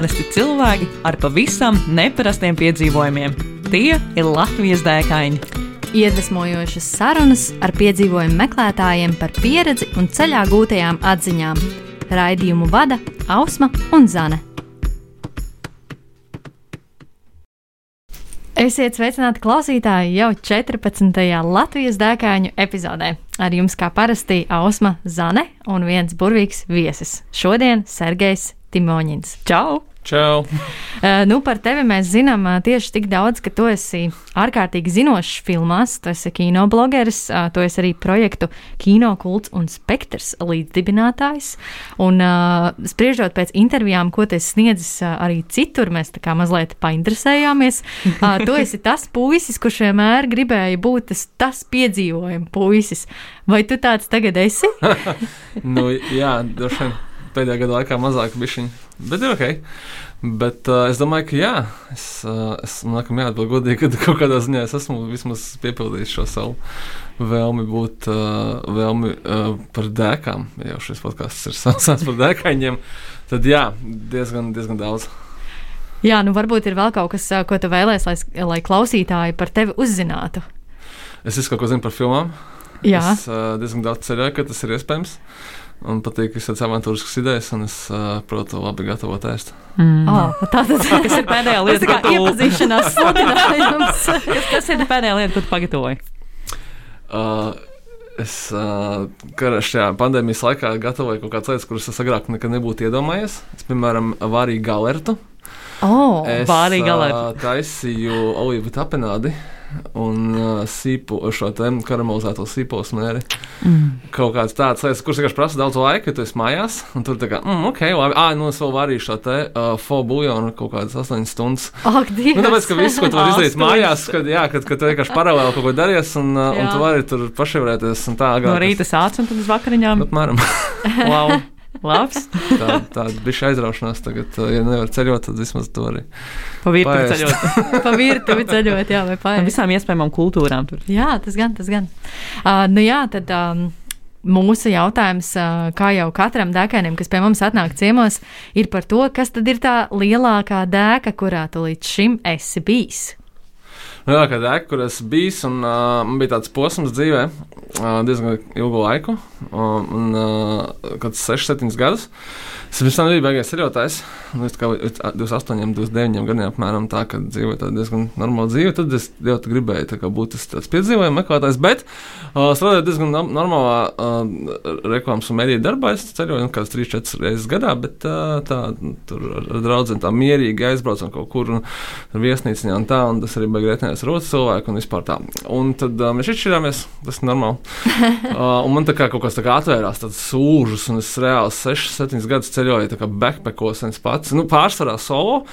Parasti cilvēki ar pavisam neparastiem piedzīvojumiem. Tie ir Latvijas dēkaini. Iedvesmojošas sarunas ar piedzīvojumu meklētājiem par pieredzi un ceļā gūtajām atziņām. Raidījumu vada Ausma un Zane. Esiet sveicināti klausītāji jau 14. Latvijas dēkāņu epizodē. Ar jums kā parasti Ausma Zane un viens burvīgs viesis. Šodien Sergejs Timoņins. Čau! Čau! Uh, nu, par tevi mēs zinām uh, tieši tik daudz, ka tu esi ārkārtīgi zinošs filmās, tu esi kino blogeris, uh, tu esi arī projektu Kino kults un spektrs līdzdibinātājs. Un uh, spriežot pēc intervijām, ko tu esi sniedzis uh, arī citur, mēs tā kā mazliet painteresējāmies. Uh, tu esi tas puisis, kurš vienmēr gribēja būt tas, tas piedzīvojuma puisis. Vai tu tāds tagad esi? nu, jā, droši vien pēdējā gada laikā mazāk bišķiņu, bet ir ok. Bet uh, es domāju, ka jā, es, uh, es nākam jāatbild godīgi, ka kaut kādā ziņā es esmu vismaz piepildījis šo savu vēlmi būt, uh, vēlmi uh, par dēkām, ja jau šis podkāsts ir saucams par dēkaņiem, tad jā, diezgan, diezgan daudz. Jā, nu varbūt ir vēl kaut kas, ko tu vēlēsies, lai, lai klausītāji par tevi uzzinātu. Es visu kaut ko zinu par filmām. Jā. Es uh, diezgan daudz ceļoju, ka tas ir iespējams. Man patīk visādas avantūriskas idejas, un es uh, protu labi gatavot ēst. Mm. Oh, tā tas kas ir pēdējā lieta, kā tu... iepazīšanās sludinājums. kas, ir pēdējā lieta, ko tu pagatavoji? Uh, es uh, šajā pandēmijas laikā gatavoju kaut kādas lietas, kuras es agrāk nekad nebūtu iedomājies. Es, piemēram, varīju galertu. Oh, es. Uh, taisīju olīvu tapenādi un uh, sīpu, šo karamelizēto sīpolu smēri. Mm. Kaut kādas tādas lietas, kuras vienkārši prasa daudz laika, kad tu esi mājās. Tur tā kā, mm, ok, labi, ah, nu es vēl varīšu šo te uh, buļbuļsānu kaut kādas 8 stundas. Ak, Dievs! Nu, tāpēc, ka viss, ko tu vari izdarīt mājās, kad, jā, kad, kad tu vienkārši paralēli kaut ko darīsi, un, uh, un tu vari tur paševrēties. Tā, agrāk, no rīta sāc un tad uz vakariņām. Apmēram. wow. Labs. tā tāda bija aizraušanās. Tagad, ja nevar ceļot, tad vismaz to arī. Pa virtuvi ceļot. pa virtuvi ceļot, jā, vai pāri. Visām iespējamām kultūrām tur. Jā, tas gan, tas gan. Uh, nu jā, tad. Um, Mūsu jautājums, kā jau katram dēkainam, kas pie mums atnāk ciemos, ir par to, kas tad ir tā lielākā dēka, kurā tu līdz šim esi bijis lielākā dēka, kur es biju. Un, uh, man bija tāds posms dzīvē, uh, diezgan ilgu laiku, un, uh, kad 6, 7 gadus. Es pirms tam biju beigās ceļotājs. Nu, es kā 28, 29 gadiem apmēram tā, ka dzīvoju tādu diezgan normālu dzīvi. Tad es ļoti gribēju kā, būt tāds piedzīvojuma meklētājs, bet uh, strādāju diezgan normālā uh, reklāmas un mediju darbā. Es ceļoju nu, kādas 3-4 reizes gadā, bet uh, tā, tur ar, ar draugiem tā mierīgi aizbraucam kaut kur un viesnīciņā un tā, un tas arī bija grētnēs rotas cilvēku un vispār tā. Un tad uh, mēs izšķirāmies, tas ir normāli. uh, un man tā kā kaut kas tā kā atvērās, tāds sūžus, un es reāli 6-7 gadus ceļoju kā backpackos viens pats, nu, pārsvarā solo.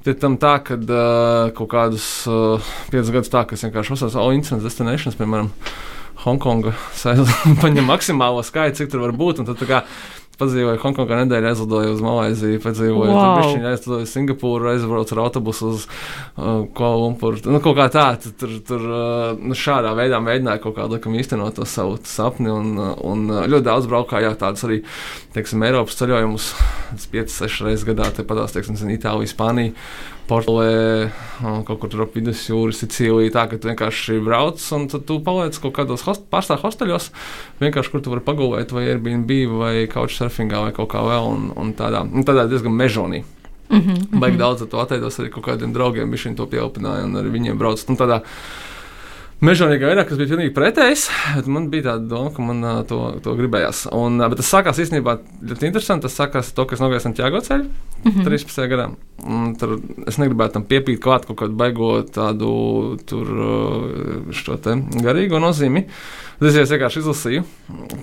Pie tam tā, ka uh, kaut kādus uh, piecus gadus tā, ka es vienkārši uzsācu all incidents destinations, piemēram, Hongkonga, paņem maksimālo skaitu, cik tur var būt. Tad, kā, padzīvoju Hongkongā nedēļu, aizlidoju uz Malaiziju, padzīvoju wow. tur, bišķiņ, aizlidoju uz Singapūru, aizbraucu ar autobusu uz uh, Kuala-Lumpuru. Nu, kaut kā tā, tur, tur uh, nu, šādā veidā mēģināju kaut kādu likam īstenot to savu sapni, un, uh, un uh, ļoti daudz braukāju, jā, tādas arī, teiksim, Eiropas ceļojumus, 5-6 reizes gadā, tepat tās, teiksim, Itālija, Spānija. Portugālē, kaut kur tur ap vidusjūru, Sicīlijā. Tā ka tu vienkārši brauc un tu paliec kaut kādos host, pārstāvju hosteļos, vienkārši kur tu vari pagulēt, vai Airbnb, vai couchsurfingā, vai kaut kā vēl. Un, un tādā, un tādā diezgan mežonī. Mm -hmm. Baigi daudz ar to atteidos arī kaut kādiem draugiem, viņš to pieelpināja un ar viņiem brauc. Un tādā, Mežonīgā veidā, kas bija pilnīgi pretējs, man bija tāda doma, ka man uh, to, to gribējās. Un, uh, bet tas sākās īstenībā ļoti interesanti. Tas sākās to, ka es nogāju Santiago ceļu mm -hmm. 13. gadā. Un tur es negribēju tam piepīt klāt kaut kādu baigo tādu tur, garīgo nozīmi. Tas es vienkārši izlasīju.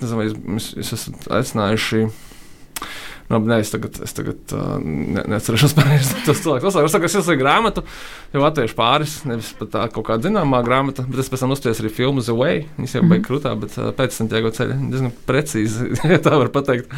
Es, es, es esmu aicinājuši Nu, nē, es tagad, es tagad uh, ne, neatcerēšos par tos cilvēkus. Es saku, es izlasīju grāmatu, jau latviešu pāris, nevis pat tā kaut kāda zināmā grāmata, bet es pēc tam uzstājos arī filmu The Way. Viņas jau mm -hmm. bija krūtā, bet uh, pēc tam ķēgo ceļu diezgan precīzi, ja tā var pateikt.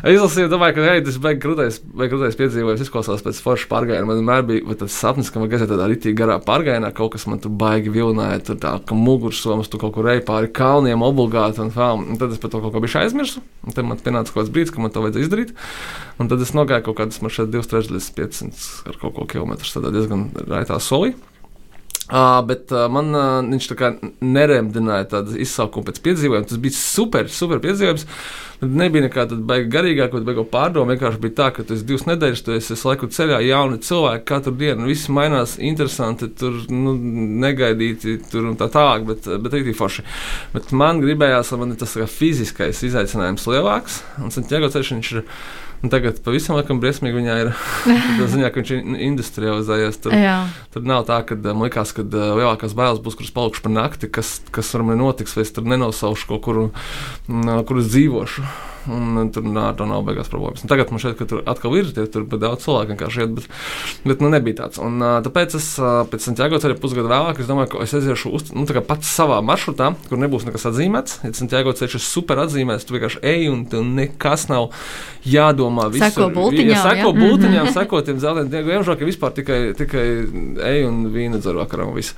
Izlasīju, domāju, ka hei, tas beigas krūtais, krūtais piedzīvojums izklausās pēc forša pārgājiena. Man vienmēr bija tāds sapnis, ka man gazē tādā rītī garā pārgājienā kaut kas man tur baigi vilnāja, tur tā, ka mugursomas tu kaut kur ej pāri kalniem obligāti un tā. Un tad es par to kaut ko biju aizmirsu. Un tad man pienāca kaut kāds brīdis, ka man to vajadzēja izdarīt. Un tad es nogāju kaut kādas, man šeit 2 trešdaļas 500 ar kaut ko kilometrus, tad diezgan raitā solī. Uh, bet uh, man uh, viņš tā kā neremdināja tādu izsaukumu pēc piedzīvojuma. Tas bija super, super piedzīvojums. Tad nebija nekāda baigta garīgāka, bet baigta pārdoma. Vienkārši bija tā, ka tu esi divas nedēļas, tu esi laiku ceļā, jauni cilvēki katru dienu. Viss mainās, interesanti, tur nu, negaidīti, tur un tā tālāk, bet, bet arī forši. Bet man gribējās, lai man tas fiziskais izaicinājums lielāks. Un Santiago ceļš viņš ir Un tagad pavisam laikam briesmīgi viņā ir tā ziņā, ka viņš ir industrializējies. Tur, tur nav tā, ka man liekas, ka lielākās bailes būs, kuras palikšu par nakti, kas, kas ar mani notiks, vai es tur nenosaušu kaut kur, kur es dzīvošu. Un tur nā, nav beigās problēmas. Un tagad man šeit, ka tur atkal ir tie, tur daudz cilvēku vienkārši iet, bet, bet nu, nebija tāds. Un, tāpēc es pēc Santiago ceļa pusgadu vēlāk, es domāju, ka es aiziešu uz, nu, pats savā maršrutā, kur nebūs nekas atzīmēts. Ja Santiago ceļš ir super atzīmēts, tu vienkārši ej un tev nekas nav jādomā. Visur, seko bultiņām. Ja, seko ja? bultiņām, mm -hmm. seko tiem zeltainiem diegiem. Ka vispār tikai, tikai ej un vīna dzer vakarā un viss.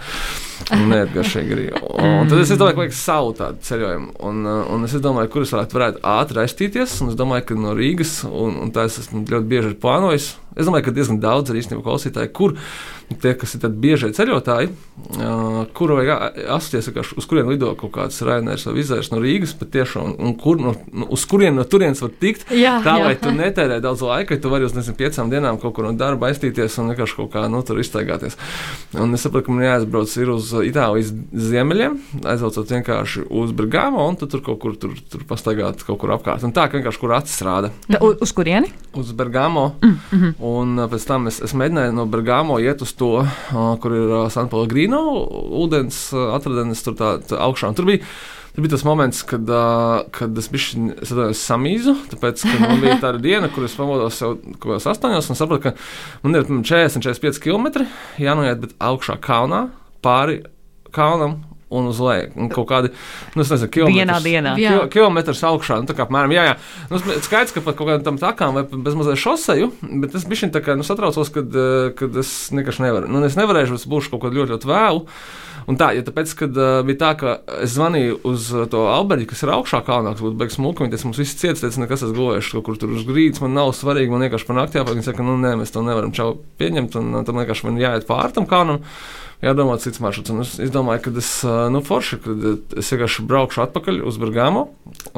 Neatgaršīgi arī. Un tad es domāju, ka vajag savu tādu ceļojumu. Un, un es domāju, kur es varētu, varētu ātri aiztīties. Un es domāju, ka no Rīgas, un, un tā es esmu ļoti bieži plānojis, Es domāju, ka diezgan daudz ir īstenībā klausītāji, kur tie, kas ir biežie ceļotāji, uh, kur vajag asociēties, uz kurien lido kaut kāds Rainers vai Vizērs no Rīgas, patiešām, un kur, no, uz kurien no turienes var tikt. Jā, tā, jā. lai tu netērē daudz laika, tu vari uz nezinu, piecām dienām kaut kur no darba aiztīties un vienkārši kaut kā nu, tur iztaigāties. Un es saprotu, ka man jāaizbrauc uz Itālijas ziemeļiem, aizbraucot vienkārši uz Bergamo, un tu tur kaut kur tur, tur pastaigāt kaut kur apkārt. Un tā, ka vienkārši kur acis rāda. Uz kurieni? Uz Bergamo. Mm -hmm. Un pēc tam es, es mēģināju no Bergamo iet uz to, kur ir San Pellegrino ūdens atradienis tur tā, tā augšā. Un tur bija Tur bija tas moments, kad, uh, kad es biju samīzu. Tāpēc man bija tāda diena, kur es pamodos jau kaut kādos astoņos un sapratu, ka man ir 40, 45 km jānoiet, bet augšā kalnā pāri kalnam un uz leju. Un kaut kādi, nu, nezinu, kilometrs, dienā. Kil, kilometrs augšā. Nu, tā kā apmēram, jā, jā. Nu, skaidrs, ka pat kaut kādam tam takām vai bez mazliet šoseju, bet es biju tā kā, nu, satraucos, kad, eh, kad es vienkārši nevaru. Nu, es nevarēšu, es būšu kaut kad ļoti, ļoti vēlu. Un tā, ja tāpēc, kad uh, bija tā, ka es zvanīju uz to Alberti, kas ir augšā kalnā, kas būtu beigas smuka, viņi teica, mums viss ciets, teica, nekas es gulēšu kaut kur tur uz grīdas, man nav svarīgi, man vienkārši par naktī jāpāk, viņi saka, nu nē, mēs to nevaram čau pieņemt, un tam vienkārši man jāiet pār tam kalnam jādomā cits maršruts. Un es, es domāju, ka es, nu, forši, kad es vienkārši braukšu atpakaļ uz Bergamo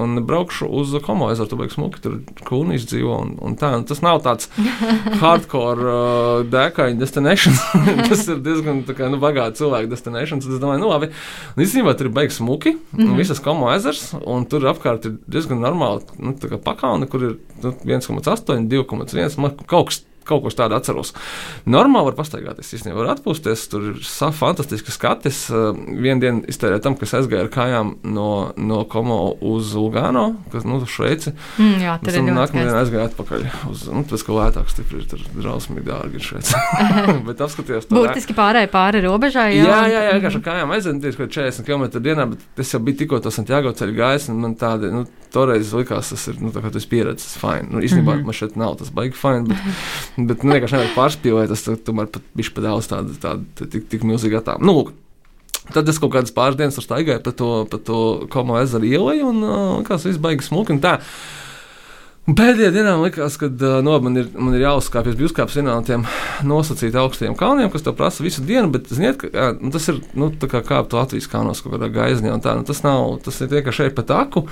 un braukšu uz Komo ezeru. Tur beigas smuki, tur kūnīs dzīvo un, un tā. Un tas nav tāds hardcore uh, dēkaņa destination. tas ir diezgan kā, nu, bagāts cilvēku destination. Tad es domāju, nu labi. Un īstenībā tur ir beigas smuki, mm -hmm. visas Komo ezers, un tur apkārt ir diezgan normāli nu, pakauni, kur ir nu, 1,8, 2,1 kaut kas kaut ko tādu atceros. Normāli var pastaigāties, īstenībā var atpūsties. Tur ir fantastiski skatis. Vienu dienu iztērēju tam, kas aizgāja ar kājām no, no Komo uz Lugano, kas nu, uz Šveici. Mm, jā, tur ir. Nākamajā dienā aizgāju atpakaļ. Uz, nu, tas, ka lētāk stipri ir, tur drausmīgi dārgi ir Šveici. bet apskatījos to. Būtiski pārēj pāri robežai. Jā, jā, jā, jā vienkārši ar kājām aizvien 40 km dienā, bet es jau biju tikko to Santiago ceļu gājis, un man tādi, nu, toreiz likās, tas ir, nu, tā kā tas pieredzes fine. Nu, īstenībā mm -hmm. man šeit nav tas baigi fine, bet Bet nu, vienkārši nevar pārspīlēt, tas tomēr bija pat daudz tādu, tādu tik, tik milzīgu attālumu. Nu, Tad es kaut kādas pāris dienas staigāju pa to, pa to komo ezeru ielai, un uh, kas viss baigas smuki. Pēdējā dienā man likās, ka no, man, ir, man ir jāuzkāpjas, bija uzkāpts vienā no tiem nosacītiem augstajiem kalniem, kas tev prasa visu dienu, bet ziniet, ka, nu, tas ir nu, kā kāpt Latvijas kalnos kaut kādā gaizņā. Tā, nu, tas nav, tas ir tikai šeit pa taku,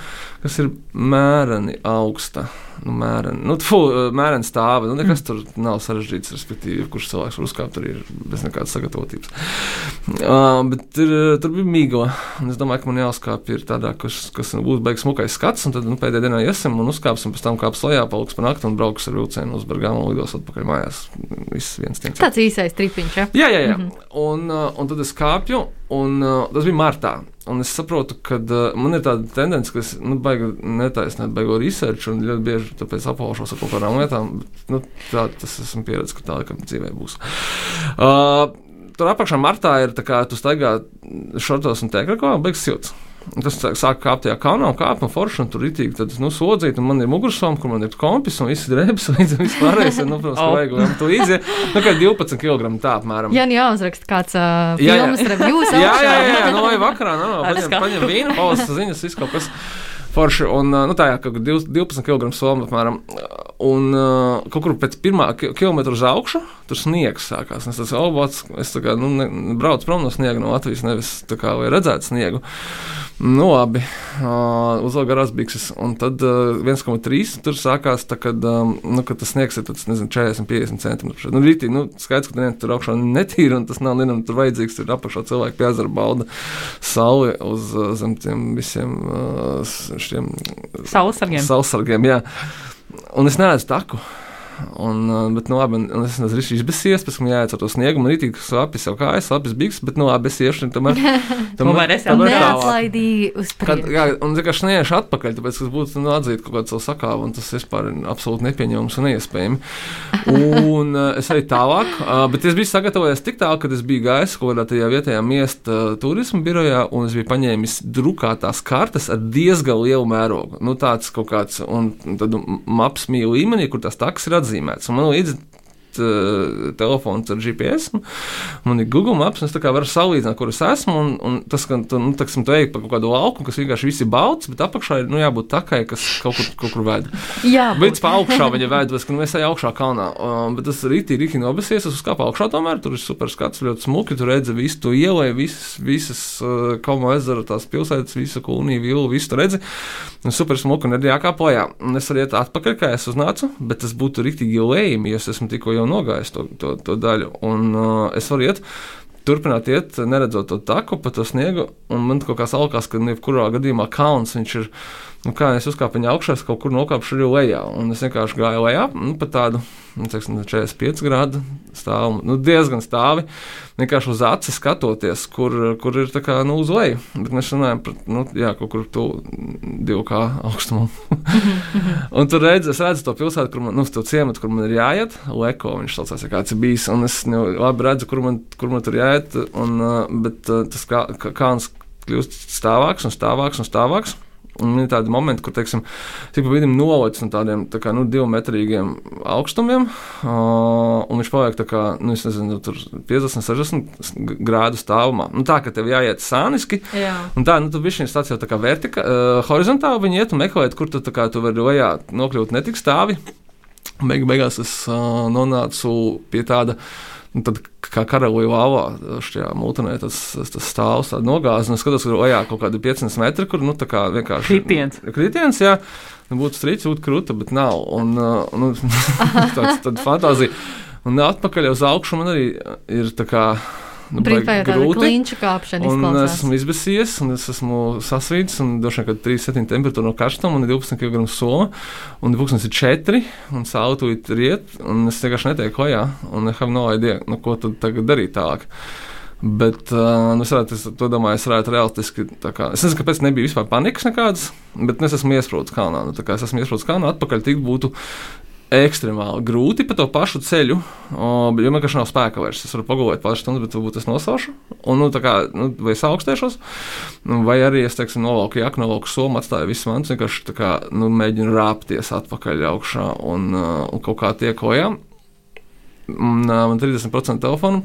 kas ir mēreni augsta. Nu, mēreni, nu, tfu, mēreni stāvi. Nu, nekas mm. tur nav sarežģīts, respektīvi, kurš cilvēks var uzkāpt arī bez nekādas sagatavotības. Uh, bet tur, tur bija mīgo. Es domāju, ka man jāuzkāpj ir tādā, kas, kas būs beigas smukais skats, un tad nu, pēdējā dienā iesim un uzkāpsim pēc tam kāps lejā, paliks par nakti un brauks ar vilcienu uz Bergamo un lidos atpakaļ mājās. Viss viens tiens. Tāds īsais tripiņš, ja? Jā, jā, jā. Mm -hmm. un, uh, un tad es kāpju, un uh, tas bija martā. Un es saprotu, ka uh, man ir tāda tendence, ka es nu, baigu netaisnēt, baigu research, un ļoti bieži tāpēc apaušos ar kaut kādām lietām. Nu, tā, tas esmu pieredzējis, ka tā laikam dzīvē būs. Uh, tur apakšā martā ir tā kā tu staigā šortos un tēkrakā, beigas silts. Un Tas sāk- sāk kāpt tajā kalnā, un kāpt no forša, un tur ritīgi tad, nu, sodzīt, un man ir mugursoma, kur man ir kompis, un viss drēbes, līdz viss pārējais, un, nu, protams, ka Oh. vajag vēl to iziet. Nu, kā 12 kg tā apmēram. Jā, nu jāuzraksta kāds uh, Jā, filmas reviews. jā, augšā. jā, jā, jā, nu, vai vakarā, nu, paņem, paņem vīnu, palasas ziņas, viss kaut kas. Forši, un nu, tā jā, kaut kur 12 kg soma apmēram. Un uh, kaut kur pēc pirmā ki- kilometra uz augšu tur sniegs sākās. Es tas obats, es tā kā, nu, ne, braucu prom no sniega no Latvijas, nevis tā kā, lai redzētu sniegu. Nu, labi, uh, uzliek garās bikses, un tad uh, 1,3 tur sākās, tā, kad, um, nu, kad tas sniegs ir tāds, nezinu, 40, 50 centimetri. Nu, rītī, nu, skaidrs, ka neviens tur augšā netīra, un tas nav nenam tur vajadzīgs, tur apakšā cilvēki pie ezera bauda sauli uz uh, zem tiem visiem uh, šiem Saulesargiem. Saulesargiem, jā. Un es neredzu taku. Un, bet, nu, labi, un, es nezinu, kas izbēsies, pēc tam jāiet ar to sniegu. Man ir tik slapjas jau kājas, slapjas biks, bet, nu, labi, es iešu, tomēr. Tomēr esi tomēr tālāk. Neatlaidīji uz Kad, priekšu. jā, un es vienkārši neiešu atpakaļ, tāpēc, ka es būtu nu, atzīt kaut kādu savu sakāvu, un tas vispār ir absolūti nepieņemams un neiespējami. Un es arī tālāk, bet es biju sagatavojies tik tālu, ka es biju gājis kaut kādā tajā vietējā miesta turisma birojā, un es biju paņēmis drukātās kartes ar diezgan lielu mērogu. Nu, tāds kaut kāds, un tad maps mīlu līmenī, kur tās taks ir atzīmētas. Un man līdzi t- telefons ar GPS. un Man ir Google Maps, un es varu salīdzināt, kur es esmu. Un, un tas, ka tu, nu, taksim, tu ej pa kaut kādu lauku, kas vienkārši viss ir balts, bet apakšā ir nu, jābūt takai, kas kaut kur, kaut kur ved. Jā, Līdz pa augšā viņa ved, bet, kad mēs ejam augšā kalnā. Um, bet tas rītī, rītī nobesies, es uzkāpu augšā tomēr, tur ir super skats, ļoti smuki, tur redzi visu to ielai, visas, visas uh, Kalnu ezera, tās pilsētas, visu kūnī, vilu, visu tur redzi. Un super smuki, un arī jākāp lejā. Un es arī atpakaļ, kā es uznācu, bet tas būtu rītīgi lejami, jo es esmu tikko jau nogājis to, to, to daļu. Un uh, es varu iet. Turpināt iet, neredzot to taku, pa to sniegu, un man kaut kā salkās, ka jebkurā gadījumā kalns viņš ir. Nu, kā es uzkāpu viņa augšā, es kaut kur nokāpšu arī lejā. Un es vienkārši gāju lejā, nu, pa tādu nu, teiksim, 45 grādu stāvu, nu, diezgan stāvi. Vienkārši uz acis skatoties, kur, kur ir tā kā nu, uz leju. Bet mēs runājam par nu, jā, kaut kur tuvu divu kā augstumam. un tur redz, es redzu to pilsētu, kur man, nu, to ciematu, kur man ir jāiet. Leko viņš saucās, ja kāds ir bijis. Un es nu, labi redzu, kur man, kur man tur jāiet. Un, bet tas kā, kā, kāns kļūst stāvāks un stāvāks un stāvāks. Un ir tādi momenti, kur, teiksim, tik pa vidim nolicis no tādiem tā kā, nu, divmetrīgiem augstumiem, uh, un viņš paliek tā kā, nu, es nezinu, tur 50, 60 grādu stāvumā. Nu, tā, ka tev jāiet sāniski, jā. Un tā, nu, tu biji tāds jau tā kā vertika, uh, horizontāli viņi iet un meklēt, kur tu, tā kā, tu vari lejā nokļūt ne tik stāvi. Beig, beigās es uh, nonācu pie tāda. Nu, tad, kā karaluja lāvā, šajā mūtenē tas, tas, stāvs tāda nogāzes, un es skatos, ka lejā kaut kādi 500 metri, kur, nu, vienkārši. Kritiens. Kritiens, jā. Nu, būtu strīds, būtu krūta, bet nav. Un, uh, nu, tāds, tāda fantāzija. Un atpakaļ uz augšu man arī ir tā kā. Nu, Brīvā jau tāda kliņša kāpšana Un es izklausās. esmu izbēsies, un es esmu sasvīdis, un droši vien, ka 3,7 temperatūra no karstuma, un ir 12 kg soma, un pūkstens ir 4, un saule tūlīt riet, un es vienkārši netieku klajā, un es have no idea, nu, ko tad tagad darīt tālāk. Bet uh, nu, es, varētu, es to domāju, es varētu realistiski. Kā, es nezinu, kāpēc nebija vispār panikas nekādas, bet nu, es esmu iesprūdis kalnā. Nu, tā kā es esmu iesprūdis kalnā, atpakaļ tikt būtu ekstremāli grūti pa to pašu ceļu, jo man vienkārši nav spēka vairs. Es varu pagulēt pāris stundas, bet varbūt es nosaušu. Un, nu, tā kā, nu, vai es augstēšos, nu, vai arī es, teiksim, novalku jaku, novalku somu, atstāju visu mantu, vienkārši tā kā, nu, mēģinu rāpties atpakaļ augšā un, uh, un kaut kā tiek. Un, uh, man 30% telefona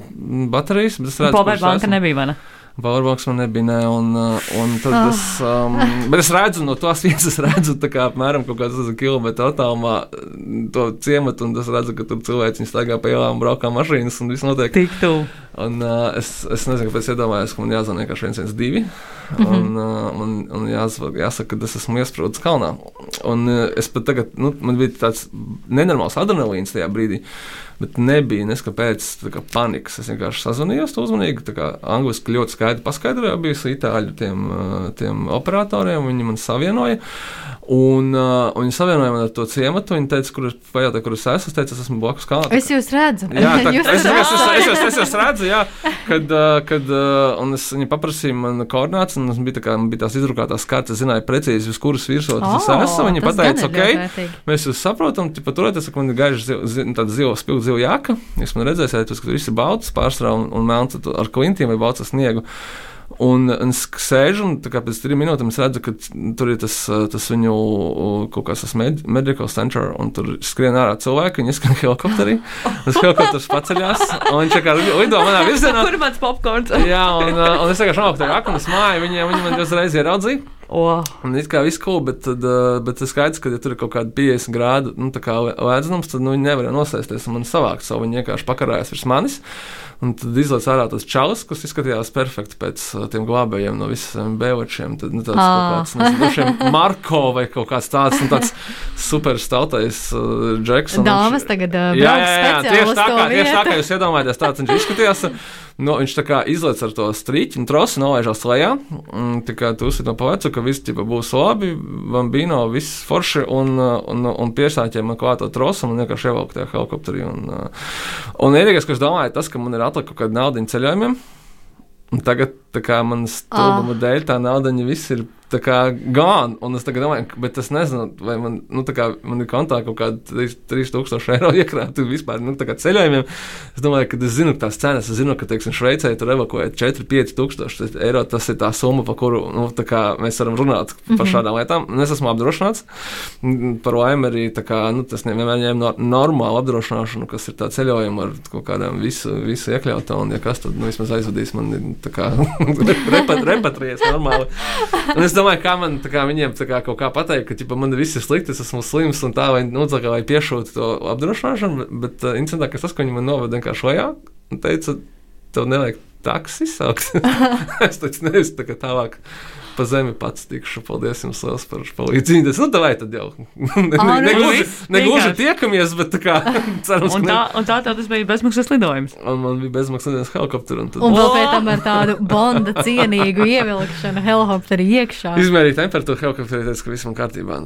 baterijas, bet es redzu, Powerbanka nebija, vai Powerbanks man nebija, ne, un, uh, un tad Ah. es, um, bet es redzu no tās vietas, redzu kā apmēram kaut kāds nezinu, kilometru attālumā uh, to ciematu, un es redzu, ka tur cilvēki staigā pa ielām, braukā mašīnas, un viss notiek. Tik tuvu. Un uh, es, es nezinu, kāpēc iedomājos, ka man jāzvan vienkārši 112, un, uh, un, un jāsaka, jāsaka, ka es esmu iesprūdis kalnā. Un uh, es pat tagad, nu, man bija tāds nenormāls adrenalīns tajā brīdī. Bet nebija neskapēc kā panikas. Es vienkārši sazvanījos to uzmanīgi. Kā angliski ļoti skaidri paskaidroja, bija itāļu tiem, tiem operatoriem. Viņi man savienoja. Un uh, viņi savienoja man ar to ciematu. Viņi teica, kur es pajautāju, kur es esmu. Es teicu, es esmu blakus kalnam. Es jūs redzu. Jā, tā, Jūs es, es, es, es, es, es, es redzu, jā, kad, uh, kad uh, un es, viņi paprasīja man koordinācijas, un es bija, tā kā, man bija tās izrukātās kartes, es zināju precīzi, uz kuras virsotnes es O, esmu. Viņi pateica, ok, mēs jūs saprotam, tipa, turēties, ka man ir gaiša zi, zi, tāda zila spilgta zila jaka. Jūs man redzēsiet, ka tur viss ir balts, pārstrāva un, un melns ar klintiem vai balts sniegu. Un, un es sēžu, un pēc trim minūtēm es redzu, ka tur ir tas, tas viņu kaut kāds med, medical center, un tur skrien ārā cilvēki, viņi skrien helikopterī. Tas helikopters paceļās, un viņš kā lido manā virzienā. Kur mans popkorns? Jā, un, un es vienkārši nokāpu tajā akmeņa māju, viņi, viņi man uzreiz ieraudzīja. Oh. Un it kā viss cool, bet, tad, bet tas skaidrs, ka, ja tur ir kaut kāda 50 grādu nu, lēdzenums, tad nu, viņi nevarēja nosēsties un man savākt savu. Viņi vienkārši pakarājās virs manis. Un tad izlaiž ārā tas čalis, kas izskatījās perfekti pēc tiem glābējiem no visiem beigšiem. Tad nu, tāds ah. kaut kāds nezinu, Marko vai kaut kāds tāds, nu, tāds super staltais uh, Džeks. Dāmas tagad uh, jā, jā, jā, tieši tā, kā, tieši tā kā jūs iedomājaties, tāds viņš izskatījās. No, viņš tā kā izlaiž ar to strīķi un trosi, nolaižās lejā. Tā kā tu uzsver no pavecu, ka viss ķipa, būs labi, bambino, viss forši un, un, un piesāķē man klāto trosu un vienkārši ievelk tajā helikopterī. Un, un vienīgais, ko es domāju, tas, ka man ir atlika kaut kāda nauda ceļojumiem. Un tagad, kā manas stulbuma oh. dēļ, tā nauda viss ir tā kā gan, un es tagad domāju, bet es nezinu, vai man, nu, kā, man ir kontā kaut kāda 3000 eiro iekrāta vispār, nu, tā ceļojumiem. Es domāju, ka es zinu tās cenas, es zinu, ka, teiksim, Šveicē tur evakuē 4-5 tūkstoši eiro, tas ir tā summa, pa kuru, nu, tā kā mēs varam runāt par mm -hmm. šādām lietām. Un es esmu apdrošināts, par laimi arī, tā kā, nu, tas nevienmēr ņem no, normālu apdrošināšanu, kas ir tā ceļojuma ar kaut kādām visu, visu iekļautā, un ja kas tad, nu, vismaz aizvadīs man, tā kā, repat, repatrijas normāli. Un es domāju, kā man kā viņiem kā kaut kā pateikt, ka ķipa, man viss ir slikti, es esmu slims un tā, vai, nu, tā kā, vai piešūt to apdrošināšanu. Bet uh, kas tas, ka viņi man noveda vienkārši šajā un teica, tev nevajag taksi saukt. es taču neesmu tā kā tālāk pa zemi pats tikšu. Paldies jums liels par palīdzību. Nu, tā tad jau negluži ne, ne tiekamies, bet tā kā cerams, un tā, un tā, tā tas bija bezmaksas lidojums. Un man bija bezmaksas lidojums helikopterā. Un, tad... un vēl pēc tam ar tādu bonda cienīgu ievilkšanu helikopterī iekšā. Izmērīt temperatūru helikopterī, teica, ka viss man kārtībā.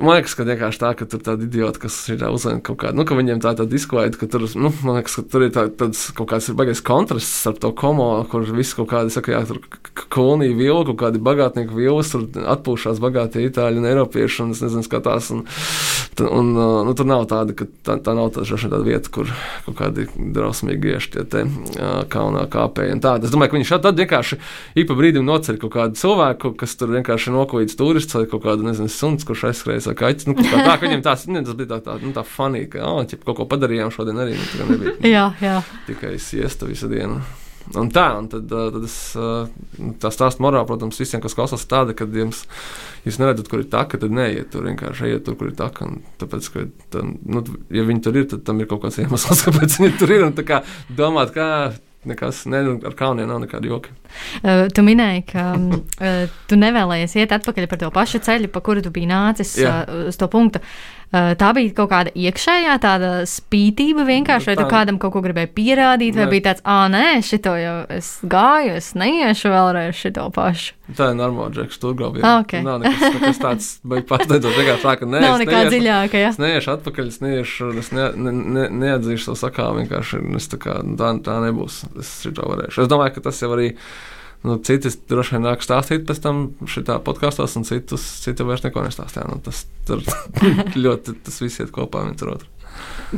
Man liekas, ka vienkārši tā, ka tur tādi idioti, kas ir uzlēma kaut kādu, nu, ka viņiem tā tāda disklaida, ka tur, nu, man liekas, ka tur ir tā, tāds kaut kāds ir baigais kontrasts starp to komo, kur viss kaut kādi, saka, jā, tur kolonija vilku, kādi bagāti bagātnieku vilnas, tur atpūšās bagātie itāļi un eiropieši, un es nezinu, skatās. Un, un, nu, tur nav tāda, ka tā, tā nav tā, tāda vieta, kur kaut kādi drausmīgi ieši tie te kaunā kāpēji. Es domāju, ka viņi šādi vienkārši ik pa brīdim nocer kaut kādu cilvēku, kas tur vienkārši ir nokojīts turists vai kaut kādu, nezinu, suns, kurš aizskrējas vai kaķis. Nu, tā, tā, ka viņiem tās, ne, tas bija tā, tā, nu, tā funny, ka, oh, ķip, kaut ko padarījām šodien arī. Nu, jā, jā. Tikai siesta visu dienu. Un tā, un tad, tad es, tā stāstu morāli, protams, visiem, kas klausās, tāda, ka jums, jūs neredzat, kur ir taka, tad neiet tur vienkārši ejiet tur, kur ir taka. Tāpēc, ka, tā, nu, ja viņi tur ir, tad tam ir kaut kāds iemesls, kāpēc viņi tur ir. Un tā kā domāt, kā nekas, ne, nu, ar kauniem nav nekāda joka. Uh, tu minēji, ka uh, tu nevēlējies iet atpakaļ par to pašu ceļu, pa kuru tu biji nācis uh, uz to punktu. Uh, tā bija kaut kāda iekšējā tāda spītība vienkārši, vai tu kādam kaut ko gribēji pierādīt, vai ne. bija tāds, ah, nē, šito jau es gāju, es neiešu vēlreiz šito pašu. Tā ir normāla džeksa turgrāvja. Ah, okay. Nav nekas, nekas tāds, bet pārsteidzoši vienkārši tā, ka nē, nav nekā dziļāka, ja? Es neiešu atpakaļ, es neiešu, es ne, ne, ne, neatzīšu savu sakāvu, vienkārši, tā kā, tā, tā nebūs, es šito varēšu. Es domāju, ka tas jau arī. Nu, citi droši vien nāk stāstīt pēc tam šitā podkāstos, un citus, citi vairs neko nestāstīja. Nu, tas tur ļoti, tas viss iet kopā viens ar otru.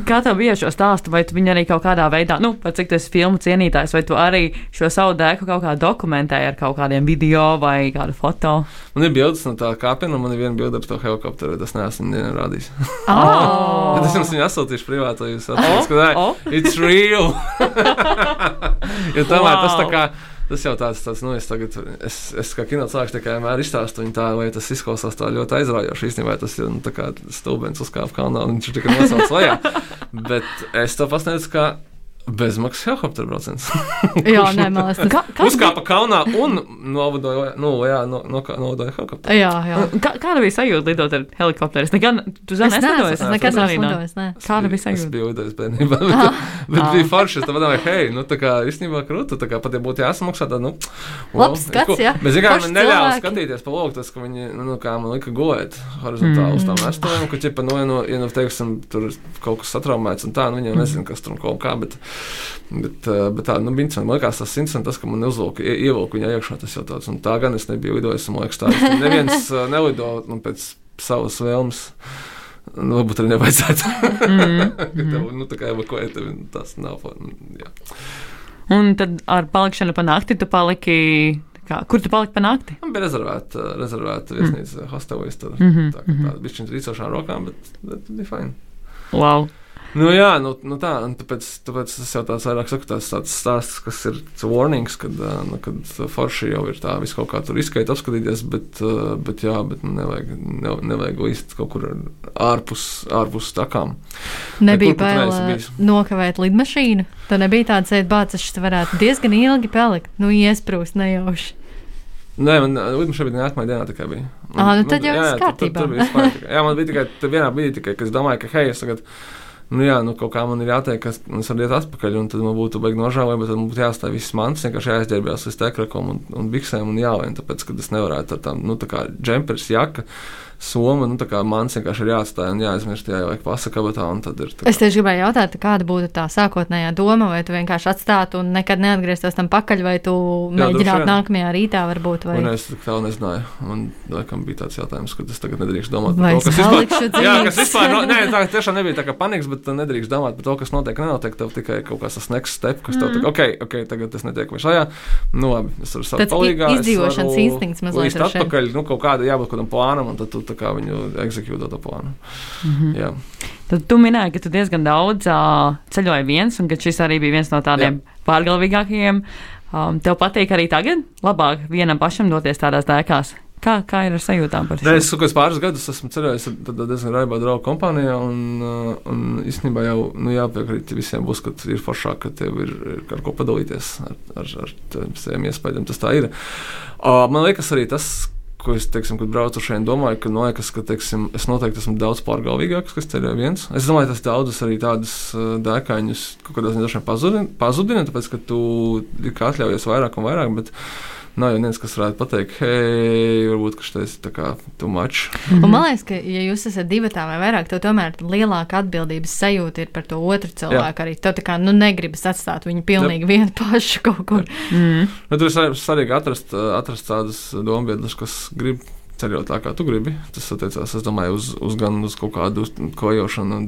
Kā tev bija šo stāstu, vai viņi arī kaut kādā veidā, nu, par cik tu esi filmu cienītājs, vai tu arī šo savu dēku kaut kā dokumentēji ar kaut kādiem video vai kādu foto? Man ir bildes no tā kāpiena, un man ir viena bilde par to helikopteru, tas neesmu nevienam rādījis. Oh. es jums viņu atsūtīšu privāti, lai jūs atcerieties, ka tā ir. It's real! jo tomēr wow. tas tā kā tas jau tāds, tāds nu, es tagad, es, es kā kino cilvēks tikai vienmēr izstāstu viņu tā, lai tas izklausās tā ļoti aizraujoši. Īstenībā tas ir, nu, tā kā stūbens uzkāpa kalnā un viņš ir tikai nosaucis lejā. Bet es to pasniedzu, ka Bezmaksas helikoptera brauciens. jā, nē, man liekas, tas ir. Uzkāpa kalnā un novadoja, nu, jā, no, no, novadoja helikopteru. Jā, jā. Kā, kāda bija sajūta lidot ar helikopteru? Es nekad, tu zini, es nedomāju, es nekad neesmu lidojis. Kāda bija sajūta? Es biju lidojis bērnībā, bet, ah. bet ah. bija forši. Es domāju, hei, nu, tā kā īstenībā krūta, tā kā pat ja būtu jāsamaksā, tad, nu, wow, Labs skats, jā. Bet, zin kā, man neļāva skatīties pa logu, tas, ka viņi, nu, nu kā man lika gulēt horizontāli uz tām mm. estojām, ka, ķipa, nu, ja, nu, ja, nu, teiksim, tur kaut kas satraumēts un tā, nu, viņiem nezinu, kas tur un kaut kā, bet, bet Bet, eh, bet tā, nu, bija man liekas, tas interesanti, tas, ka man neuzlūka, ievilka viņa iekšā. Tas jau tāds, un tā gan es nebiju lidojis, man liekas, tā. Neviens eh, nelido nu, pēc savas vēlmes. Nu, varbūt arī nevajadzētu. mm -hmm. tev, nu, tā kā evakuēt, tas nav. Nu, jā. Un tad ar palikšanu pa nakti tu paliki Kā, kur tu paliki pa nakti? Man bija rezervēta, rezervēta viesnīca mm. hostelīs. Tur Mhm, tā, kā tāda bišķiņa rīcošām rokām, bet, bet bija fajn. Wow. Nu, jā, nu, nu tā, un tāpēc, tāpēc tas jau tāds vairāk saku, tāds, tāds stāsts, kas ir tāds warnings, kad, nu, kad forši jau ir tā, visu kaut kā tur izskaidrot, apskatīties, bet, bet jā, bet nu, nevajag, ne, nevajag līst kaut kur ārpus, ārpus takām. Nebija bail nokavēt lidmašīnu. Tā nebija tāda sēde, bācis, tas varētu diezgan ilgi palikt. Nu, iesprūst nejauši. Nē, man lidmašīna bija nākamajā dienā tikai bija. Ā, nu tad jau viss jā, tur- tur- kārtībā. tur bija viss. Jā, man bija tikai vienā brīdī, tikai, kad es domāju, ka hei, es tagad. Nu, jā, nu, kaut kā man ir jāteikt, ka es varu iet atpakaļ, un tad man būtu baigi nožēlojami, bet tad man būtu jāstāv viss mans, vienkārši jāizģērbjas līdz tekrakam un, un biksēm un jālien, tāpēc, ka es nevarētu ar tām, nu, tā kā džempers, jaka, soma, nu, tā mans vienkārši ir jāatstāj un jāizmirst, pasakabatā, un tad ir tā kā. Es tieši gribēju jautāt, kāda būtu tā sākotnējā doma, vai tu vienkārši atstātu un nekad neatgrieztos tam pakaļ, vai tu droši mēģinātu nākamajā rītā, varbūt, vai, Un es tālu nezināju. Man laikam, bija tāds jautājums, ka es tagad nedrīkstu domāt par to, kas vispār palikšu Jā, kas vispār no, nē, tā tiešām nebija tā kā panikas, bet tu nedrīkst domāt par to, kas notiek. Nenotiek tev tikai kaut kāds tas next step, kas tev Mm. tā, ok, ok, tagad es netieku šajā. Nu, labi, es varu savu palīgā. izdzīvošanas instinkts mazliet atpakaļ, nu, kaut kāda jābūt kādam plānam, un tad tu tā viņu eksekūto to plānu. Mhm. Jā. Tad tu minēji, ka tu diezgan daudz uh, ceļoji viens, un ka šis arī bija viens no tādiem pārgalvīgākajiem. Um, tev patīk arī tagad? Labāk vienam pašam doties tādās dēkās. Kā, kā ir ar sajūtām par šo? es kaut kādus pāris gadus esmu ceļojis diezgan raibā draugu kompānijā, un, un īstenībā jau nu, jāpiekrīt visiem būs, ka ir foršāk, ka tev ir, ir ar ko padalīties ar, ar, ar saviem iespējām. Tas tā ir. Uh, man liekas arī tas. Ko es teiksim, kad braucu šeit, domāju, ka, man liekas, ka teiksim, es noteikti esmu daudz pārgalvīgāks, kas ceļoja viens. Es domāju, tas daudzas arī tādas uh, dēkaņus kaut kādā ziņā pazudina, pazudina, tāpēc, ka tu ir atļaujies vairāk un vairāk. Bet, Nav jau viens, kas varētu pateikt, hei, varbūt šis ir too much. Un man liekas, ka, ja jūs esat divi vai vairāk, tad tomēr lielāka atbildības sajūta ir par to otru cilvēku. Arī tu tā kā nu, negribas atstāt viņu pilnīgi vienu pašu kaut kur. Mm. Nu, tur ir svarīgi- atrast, atrast tādas dombiedrus, kas grib ceļot tā, kā tu gribi. Tas attiecās, es domāju, uz, uz gan uz kaut kādu klejošanu,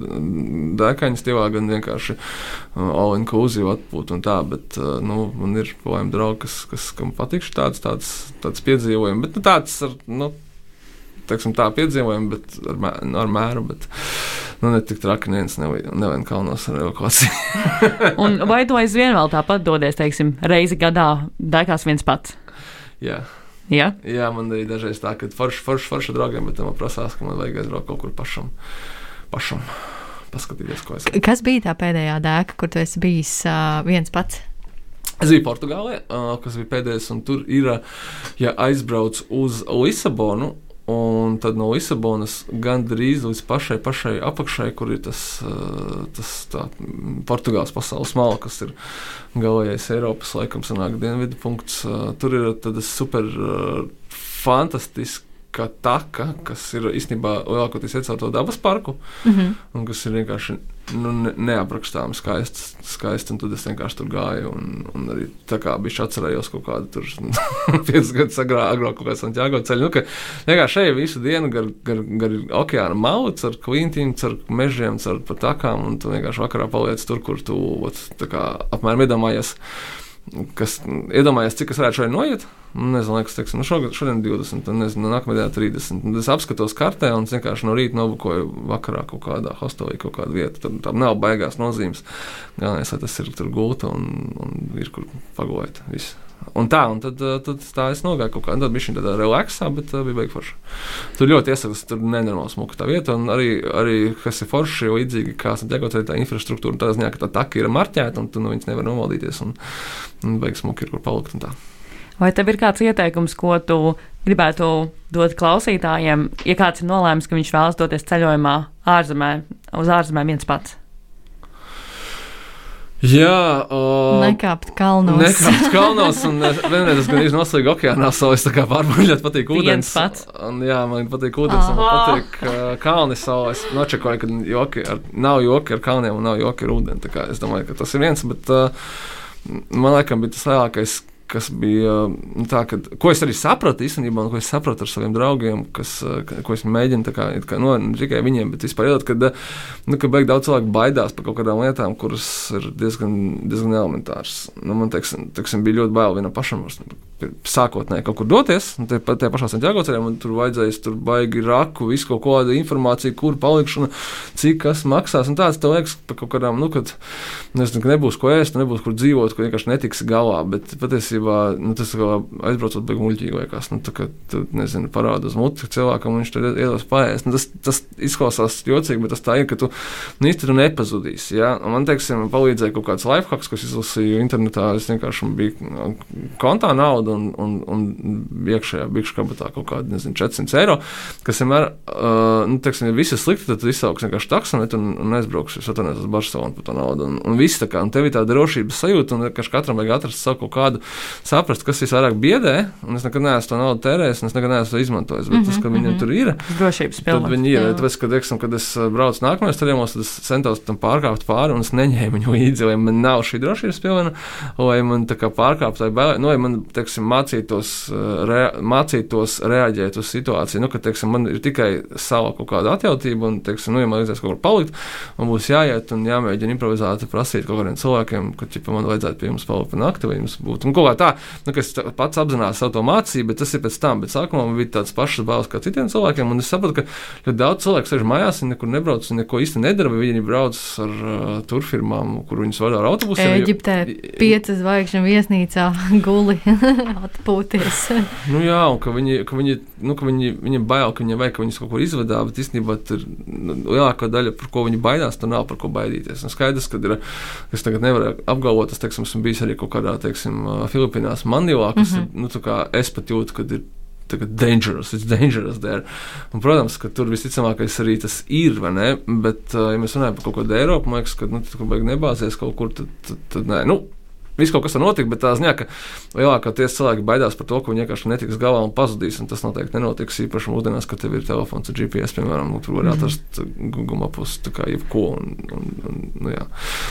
dēkaņu stilā, gan vienkārši uh, all-inclusive atpūtu un tā. Bet uh, nu, man ir projām draugi, kas, kas kam patīk tāds, tāds, tāds piedzīvojums. Bet nu, tāds ar, nu, teiksim, tā piedzīvojumi, bet ar, mē, ar mēru. Bet, Nu, ne tik traki, neviens nevien kalnos ar evakuāciju. Un vai tu aizvien vēl tāpat dodies, teiksim, reizi gadā dēkās viens pats? Jā. Ja? Jā, man arī dažreiz tā, ka forši, forši, forši draugiem, bet man prasās, ka man vajag aizbraukt kaut kur pašam. pašam. Paskatīties, ko es K- Kas bija tā pēdējā dēka, kur tu esi bijis uh, viens pats? Es biju Portugālē, uh, kas bija pēdējais, un tur ir, uh, ja aizbrauc uz Lisabonu, un tad no Lisabonas gandrīz līdz pašai, pašai apakšai, kur ir tas, uh, tas tā, Portugāles pasaules mala, kas ir galīgais Eiropas, laikam, sanāk dienvidu punkts. Uh, tur ir tādas super uh, Kā taka, kas ir īstenībā lielākoties iecelto dabas parku, Mm -hmm. un kas ir vienkārši nu, ne, neaprakstāms skaists, skaists. Tad es vienkārši tur gāju, un, un arī tā kā bija atcerējos kaut kādu tur piecus gadus agrāk, kaut kādu Santiago ceļu. Nu, ka vienkārši šeit visu dienu gar, gar, gar okeāna malu, ar klintīm, ar mežiem, ar pat takām, un tu vienkārši vakarā paliec tur, kur tu ot, apmēram iedomājies. Kas iedomājās, cik es varētu šodien noiet? Nu, Nezinu, liekas, teiksim, nu šogad, šodien 20, tad nezinu, nākamajā dienā 30. Un tad es apskatos kartē un es vienkārši no rīta nobukoju vakarā kaut kādā hostelī, kaut kādu vietu. Tad tam nav baigās nozīmes. Galvenais, lai tas ir tur gulta un, un ir kur pagulēt. Viss. Un tā, un tad, uh, tad tā es nogāju kaut kādā veidā, tādā relaxā, bet uh, bija baigi forši. Tur ļoti iesaistās, tur nenormāli smuka tā vieta, un arī, arī kas ir forši, jo līdzīgi kā Santiago tā infrastruktūra, tā ziņā, ka tā taka ir marķēta, un tu no viņas nevar novaldīties, un, un baigi smuki ir kur palikt. un. Vai tev ir kāds ieteikums, ko tu gribētu dot klausītājiem, ja kāds ir nolēmis, ka viņš vēlas doties ceļojumā ārzemē, uz ārzemēm viens pats? Jā, o, Nekāpt kalnos. Nekāpst kalnos, un es- vienreiz es gan iznoslīgu okeānā, so es tā kā pārbaudīju, ļoti patīk ūdens. Un, jā, man patīk ūdens, un man patīk uh, kalni, so es nočekoju, ka joki ar, nav joki ar kalniem un nav joki ar ūdeni. Tā kā Es domāju, ka tas ir viens, bet uh, man laikam bija tas lielākais. Kas bija nu, tā, ka, ko es arī sapratu īstenībā, un ko es sapratu ar saviem draugiem, kas, ka- ko es mēģinu kā, kā no, ne tikai viņiem, bet vispār ielikt, ka, uh, nu, ka beig daudz cilvēku baidās par kaut kādām lietām, kuras ir diezgan, diezgan elementāras. Nu, man teiksim, teiksim, bija ļoti bail vienam pašam. Sākotnēji kaut kur doties, un tie, tie pašā Santiago ceļā man tur vajadzēs, tur baigi raku, visu kaut kādu informāciju, kur palikšana, cik kas maksās, un tāds tev liekas par kaut kādām, nu, kad, nezinu, ka nebūs ko ēst, nebūs kur dzīvot, ka vienkārši netiks galā, bet patiesībā, nu, tas kā aizbraucot beig muļķīgi liekas, nu, tā kā, tu, nezinu, parāda uz muti cilvēkam, viņš tur iedos paēst, nu, tas, tas izklausās jocīgi, bet tas tā ir, ka tu, nu, īsti nepazudīsi, ja, un man, teiksim, palīdzēja kaut kāds lifehacks, kas izlasīju internetā, es vienkārši biju kontā nauda un, un, un iekšējā bikšu kabatā kaut kāda, nezinu, 400 eiro, kas vienmēr, uh, nu, teiksim, ja viss ir slikti, tad izsauks vienkārši taksometru un, un aizbrauks, es atvainojos uz Barcelonu par to naudu, un, un viss tā kā, un tev ir tā drošības sajūta, un ka katram vajag atrast savu kaut kādu, saprast, kas visvairāk biedē, un es nekad neesmu to naudu tērējis, un es nekad neesmu to izmantojis, bet mm -hmm, tas, ka viņiem mm -hmm. tur ir, drošības pilna. Tad viņi ir, tāpēc, kad, teiksim, kad es braucu nākamajos ceļos, tad es centos tam pārkāpt pāri, un es neņēmu viņu līdzi, lai man nav šī drošības pilna, lai man tā kā pārkāpt vai bailē, nu, lai man, teiksim, mācītos, rea, mācītos reaģēt uz situāciju, nu, ka, teiksim, man ir tikai sava kaut kāda atjautība, un, teiksim, nu, ja man vajadzēs kaut kur palikt, man būs jāiet un jāmēģina improvizēt, prasīt kaut kādiem cilvēkiem, ka, ja man vajadzētu pie jums palikt pa nakti, vai jums būtu, un kaut kā tā, nu, ka es pats apzināju savu to mācību, bet tas ir pēc tam, bet sākumā man bija tāds pašas bailes kā citiem cilvēkiem, un es sapratu, ka ļoti daudz cilvēku sēž mājās, viņi nekur nebrauc, un neko īsti nedara, viņi brauc ar uh, turfirmām, kur viņus vada ar autobusiem. Eģiptē piecas zvaigžņu viesnīcā guli atpūties. nu, jā, un ka viņi, ka viņi, nu, ka viņi, viņiem bail, ka viņiem vajag, ka viņus kaut kur izvadā, bet īstenībā tur nu, lielākā daļa, par ko viņi baidās, tur nav par ko baidīties. Un skaidrs, ka ir, es tagad nevaru apgalvot, es, teiksim, esmu bijis arī kaut kādā, teiksim, Filipīnās, Manilā, kas, mm -hmm. nu, tā kā es pat jūtu, ka ir tagad dangerous, it's dangerous there. Un, protams, ka tur visticamākais arī tas ir, vai ne? Bet, ja mēs runājam par kaut kādu Eiropu, man liekas, ka, nu, tur vajag nebāzties kaut kur, tad, tad, tad nē. Nu, Viss kaut kas var notikt, bet tā ziņā, ka lielākoties cilvēki baidās par to, ka viņi vienkārši netiks galā un pazudīs. Un tas noteikti nenotiks īpaši mūsdienās, kad tev ir telefons ar GPS, piemēram, nu, tur var mhm. atrast Google mapus, kā jebko. Un, un, un, nu, jā.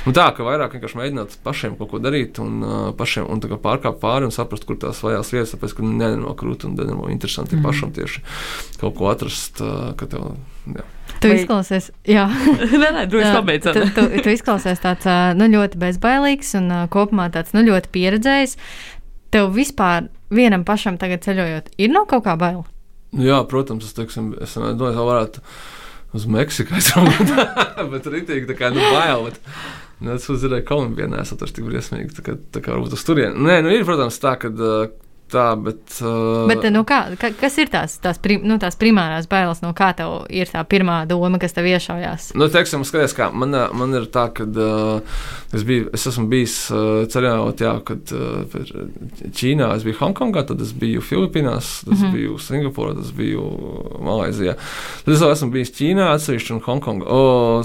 un tā, ka vairāk vienkārši mēģināt pašiem kaut ko darīt un uh, pašiem un pārkāpt pāri un saprast, kur tās vajās vietas, tāpēc, ka nenokļūt un nenokļūt interesanti mm. pašam tieši kaut ko atrast, uh, jā. Tu Vai... izklausies, jā, nē, nē, droši pabeidzot. tu, tu, tu izklausies tāds nu, ļoti bezbailīgs un kopumā tāds nu, ļoti pieredzējis. Tev vispār vienam pašam tagad ceļojot, ir no kaut kā bail? Jā, protams, es, teiksim, es domāju, ka varētu uz Meksiku aizbraukt, bet rītīgi tā kā nu bail. Bet... Nu, es uzzināju, ka Kolumbijā nesat tik briesmīgi. Tā kā, tā kā varbūt uz turieni. Nē, nu ir, protams, tā, ka tā, bet. Uh, bet nu, kā, ka, kas ir tās, tās, prim, nu, tās primārās bailes, no kā tev ir tā pirmā doma, kas tev iešaujās? Nu, teiksim, skaties, kā man, man ir tā, ka uh, es, biju, es esmu bijis uh, ceļojot, jā, kad uh, Ķīnā es biju Hongkongā, tad es biju Filipīnās, tad es mm -hmm. biju Singapūrā, tad es biju Malaizijā. Tad es esmu bijis Ķīnā atsevišķi un Hongkongā, oh,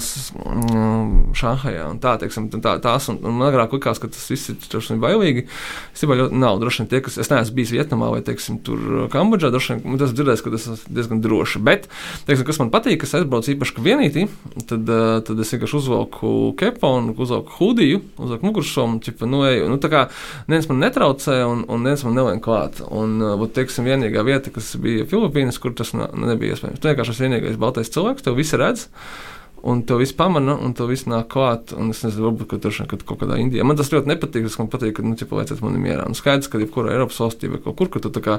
Šanhajā un tā, teiksim, tā, tās, un, un man agrāk likās, ka tas viss ir bailīgi. Es tikai ļoti nav droši vien tie, kas, es neesmu bijis Vietnamā vai teiksim, uh, Kambodžā, droši vien tas dzirdēs, ka tas ir diezgan droši. Bet, teiksim, kas man patīk, kas aizbrauc īpaši vienītī, tad, uh, tad es vienkārši uzvelku keponu, uzvelku hudiju, uzvelku mugursomu, ķipa, nu, eju. Nu, tā kā neviens man netraucē un, un neviens man nelien klāt. Un, uh, būt, teiksim, vienīgā vieta, kas bija Filipīnas, kur tas nebija iespējams. Tu vienkārši esi vienīgais baltais cilvēks, tev visi redz un to viss pamana, un to viss nāk klāt. Un es nezinu, varbūt ka tur kad kaut kādā Indijā. Man tas ļoti nepatīk. Es man patīk, ka, nu, ķipa, lieciet mani mierā. Un skaidrs, ka jebkurā Eiropas valstī vai kaut kur, kur tu kā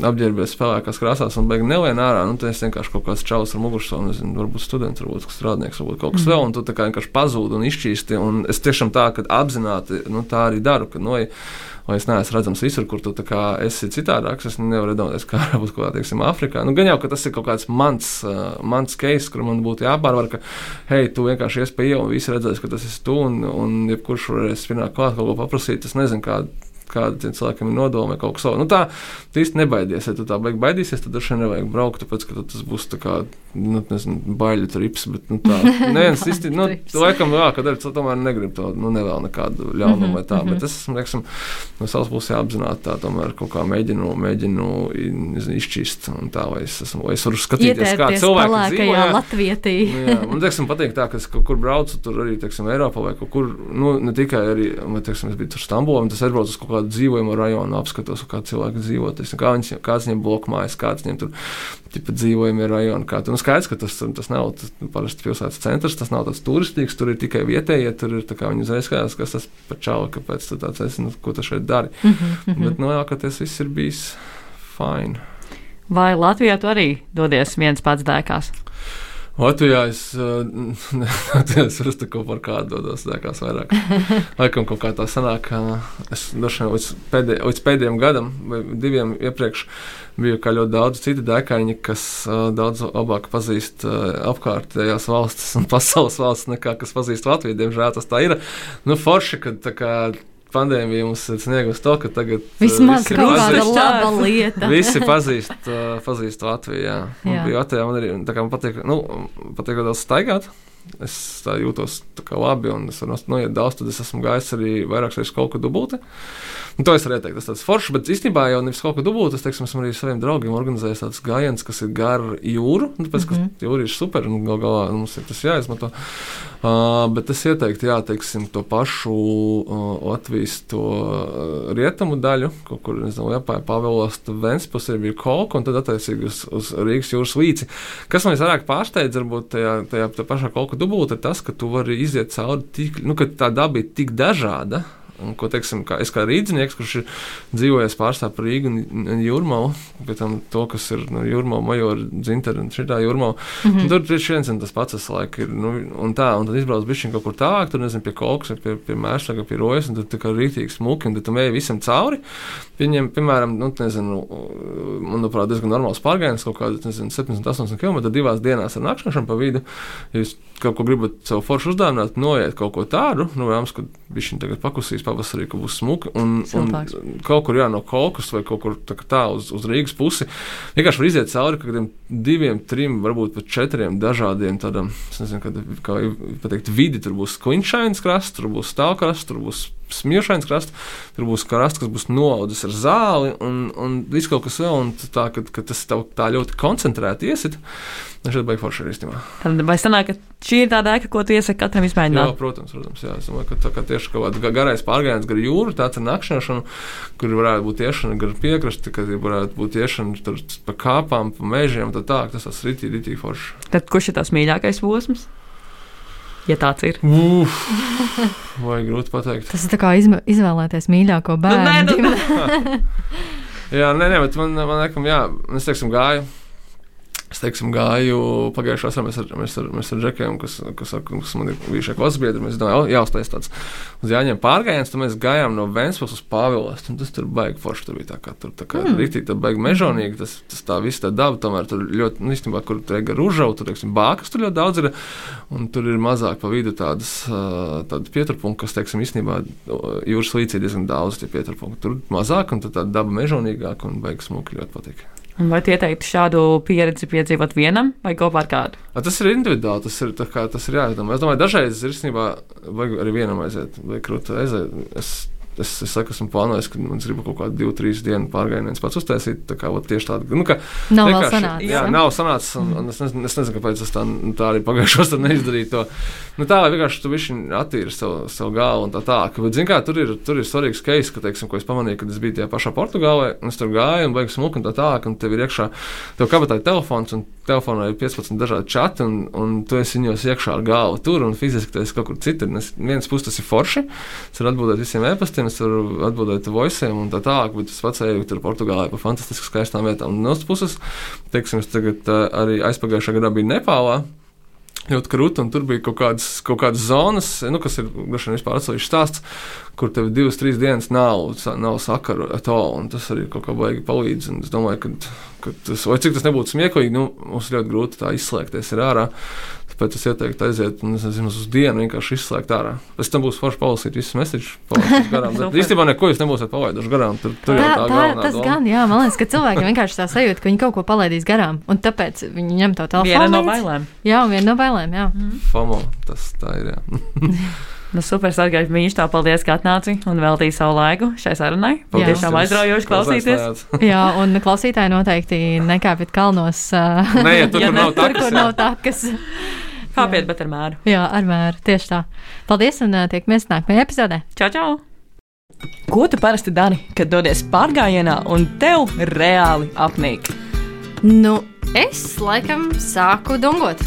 apģērbies spēlēkās krāsās un beigās nelien ārā, nu, tas vienkārši kaut kāds čalis ar mugursomu, nezinu, varbūt students, varbūt strādnieks, varbūt kaut kas mm. vēl, un tu tā kā vienkārši pazūd un izšķīsti. Un es tiešām tā, ka apzināti, nu, tā arī daru, ka, nu, vai es neesmu redzams visur, kur tu esi citādāks. Es nevaru iedomāties, kā varbūt kaut kādā, teiksim, Āfrikā. Nu, gan jau, ka tas ir kaut kāds mans, uh, mans case, kur man būtu jāpārvar, ka, hei, tu vienkārši ies pa ielu un visi redzēs, ka tas esi tu, un, un jebkurš varēs pienākt klāt kaut ko paprasīt. Es nezinu, kāda kāda cilvēkam ir nodoma vai kaut kas tāds. Nu, tā tu īsti nebaidies. Ja tu tā beig baidīsies, tad droši vien nevajag braukt, tāpēc ka tas būs tā kā, nu, nezinu, baiļu trips. Bet, nu, tā, neviens īsti, nu, laikam, jā, kad arī tomēr negrib to, nu, nevēl nekādu ļaunumu vai tā. Bet es esmu, teiksim, no savas puses jāapzināt tā, tomēr kaut kā mēģinu, mēģinu nezinu, izšķist un tā, vai es esmu, vai es varu skatīties, kā cilvēki dzīvo. Jā, Latvietī. Nu, jā, man, teiksim, patīk tā, ka es kaut kur braucu, tur arī, teiksim, Eiropā vai kaut kur, nu, ne tikai arī, vai, teiksim, es biju tur Stambulā, un tas aizbraucu uz kaut kaut kādu dzīvojumu rajonu apskatos, kā cilvēki dzīvo. Tas, kā viņas, kāds viņiem blokmājas, kāds viņiem tur ķipa, dzīvojumi rajoni. Kā, nu, skaidrs, ka tas, tas nav tas, nu, parasti pilsētas centrs, tas nav tāds turistīgs, tur ir tikai vietējie, tur ir kā viņi uzreiz skatās, kas tas par čauli, kāpēc tu tāds esi, nu, ko tu šeit dari. Mm -hmm. Bet, nu, jā, ka tas viss ir bijis fine. Vai Latvijā tu arī dodies viens pats dēkās? Latvijā es, es uzskatu, ka par kādu dodos dēkās vairāk. Laikam kaut kā tā sanāk, es došu līdz, pēdē, līdz pēdējiem gadam vai diviem iepriekš bija ļoti daudz citu dēkaini, kas uh, daudz labāk pazīst uh, apkārtējās valstis un pasaules valstis nekā kas pazīst Latviju. Diemžēl tas tā ir. Nu, forši, ka tā kā pandēmija mums ir sniegusi to, ka tagad vismaz uh, kaut kāda laba lieta. visi pazīst, uh, pazīst Latviju. Jā. Jā. Bija Latvijā man arī man patīk, nu, patīk daudz staigāt. Es tā jūtos tā kā labi, un es varu noiet daudz, tad es esmu gājis arī vairākas reizes kaut kur dubultī. Nu, to es arī teiktu, tas ir forši, bet īstenībā jau nevis kaut ko dubult. Es teiktu, esmu arī saviem draugiem organizējis tādas gājienas, kas ir gar jūru. Nu, tāpēc, mm -hmm. ka jūra ir super un gal galā mums ir tas jāizmanto. Uh, bet es ieteiktu, jā, teiksim, to pašu uh, Latvijas to, uh, rietumu daļu, kaut kur, nezinu, Liepāja, Pavelos, Ventspils ir bija kolka, un tad attiecīgi uz, uz Rīgas jūras līci. Kas man visvairāk pārsteidz, varbūt tajā, tajā, tajā pašā kolka dubult, ir tas, ka tu vari iziet cauri tik, nu, ka tā daba ir tik dažāda Un, ko teiksim, kā, es kā rīznieks, kurš ir dzīvojis pārstāvā par Rīgu un Jurmau, pēc tam to, kas ir no Jurmau, Majora, Dzintara un šitā Jurmau, mm -hmm. tur tieši viens un tas pats es laik ir, nu, un tā, un tad izbrauc bišķiņ kaut kur tālāk, tur nezinu, pie kolkas, pie, pie mēšļa, pie rojas, un tad tā kā rītīgi smuki, un tad tu mēji visam cauri. Viņiem, piemēram, nu, nezinu, manuprāt, diezgan normāls pārgājiens, kaut kāds, nezinu, 70, 80 km divās dienās ar nakšņošanu pa vidu. Ja jūs kaut ko gribat savu foršu uzdāvināt, noiet kaut ko tādu, nu, vēlams, ka viņš tagad pakusīs pavasarī, ka būs smuki. Un, Siltāks. un kaut kur jā, no Kolkas vai kaut kur tā, tā uz, uz Rīgas pusi. Vienkārši var iziet cauri kādiem diviem, trim, varbūt pat četriem dažādiem tādam, nezinu, kā, kā pateikt, vidi. Tur būs kliņšains krasts, tur būs stāvkrasts, tur būs smilšains krasts, tur būs krasts, kas būs noaudzis ar zāli un, un viss kaut kas vēl. Tā, ka, ka tas tev tā ļoti koncentrēti iesit. Es šeit beigu forši īstenībā. Tad vai sanāk, ka šī ir tā dēka, ko tu iesaki katram izmēģināt? Jā, protams, protams. Jā, es domāju, ka tā kā tieši kaut kāda garais pārgājiens gar jūru, tāds ir nakšņošana, kur varētu būt iešana gar piekrasti, kad varētu būt iešana tur pa kāpām, pa mežiem, tā tā, tas tas ritīgi, ritīgi forši. Tad kurš ir tās mīļākais posms? Ja tāds ir. Uf, vai grūti pateikt. Tas ir kā izme, izvēlēties mīļāko bērnu. Nu, nē, nu, jā, nē, nē, bet man, man liekas, jā, es teiksim, gāju Es teiksim, gāju pagājušā vasarā mēs ar, mēs ar, mēs ar džekiem, kas, kas, kas man ir bijušie klases biedri. Mēs domājam, jāuztais tāds uz jāņem pārgājiens, tad mēs gājām no Ventspils uz Pāvilos. Tas tur baigi forši, tur bija tā kā tur tā kā mm. rītīgi, tā baigi mežonīgi, tas, tas tā viss tā daba, tomēr tur ļoti, nu, īstenībā, kur tur ir ružau, tur, teiksim, bākas tur ļoti daudz ir, un tur ir mazāk pa vidu tādas, tādas pieturpunkti, kas, teiksim, īstenībā jūras līcī diezgan daudz tie pieturpunkti. Tur mazāk, un tad tā daba mežonīgāka un baigi smuki ļoti patīk. Vai ieteiktu šādu pieredzi piedzīvot vienam vai kopā ar kādu? A, tas ir individuāli, tas ir, kā, tas ir jāizdomā. Es domāju, dažreiz ir īstenībā vajag arī vienam aiziet, vai krūti aiziet. Es Es, es saku, esmu plānojis, ka man gribu kaut kādu divu, trīs dienu pārgājienu pats uztaisīt. Tā kā ot, tieši tādu, nu, ka nav vēl sanācis. Jā, nav sanācis, un, un es, nezinu, es nezinu, kāpēc es tā, tā arī pagājušos gadu neizdarīju to. Nu, tā, vienkārši tu višķi attīri savu, savu galvu un tā tā. Ka, bet, zin kā, tur ir, tur ir svarīgs case, ka, teiksim, ko es pamanīju, kad es biju tajā pašā Portugālē, un es tur gāju un beigu smuku un tā tā, un tev ir iekšā, tev kabatā ir telefons, un telefonā ir 15 dažādi čati, un, un tu esi viņos iekšā ar galvu tur, un fiziski tu esi kaut kur citur. Viens puses tas ir forši, es varu atbildēt visiem e-pastiem, es varu atbildēt voicēm un tā tālāk, bet es eju tur Portugālē pa fantastiski skaistām vietām. No otras puses, teiksim, es tagad uh, arī aizpagājušā gadā biju Nepālā. Ļoti krūti, un tur bija kaut kādas, kaut kādas zonas, nu, kas ir gluži vispār atsevišķs stāsts, kur tev divas, trīs dienas nav, nav sakaru ar to, un tas arī kaut kā baigi palīdz. Es domāju, ka, ka tas, vai cik tas nebūtu smieklīgi, nu, mums ļoti grūti tā izslēgties ārā. Tāpēc es ieteiktu aiziet un, nezinu, uz dienu vienkārši izslēgt ārā. Pēc tam būs forši palasīt visus mēsīčus. Īstenībā neko jūs nebūsiet palaiduši garām. Tur, tur tā, tā, tā tas doma. gan, jā, man liekas, ka cilvēkiem vienkārši tā sajūta, ka viņi kaut ko palaidīs garām. Un tāpēc viņi ņem to telefonu. Viena no bailēm. Jā, viena no bailēm, jā. Mm. FOMO, tas tā ir, jā. Nu, super, Sargājs, viņš tā paldies, ka atnāci un veltīja savu laiku šai sarunai. Paldies, Tiešām aizraujoši klausīties. Jā, un klausītāji noteikti nekāpjat kalnos. Nē, ja tur, ja kur nav takas. Tur, kur nav takas. Kāpiet, bet ar mēru. Jā, ar mēru. Tieši tā. Paldies un tiekamies nākamajā epizodē. Čau, čau! Ko tu parasti dari, kad dodies pārgājienā un tev reāli apnīk? Nu, es laikam sāku dungot.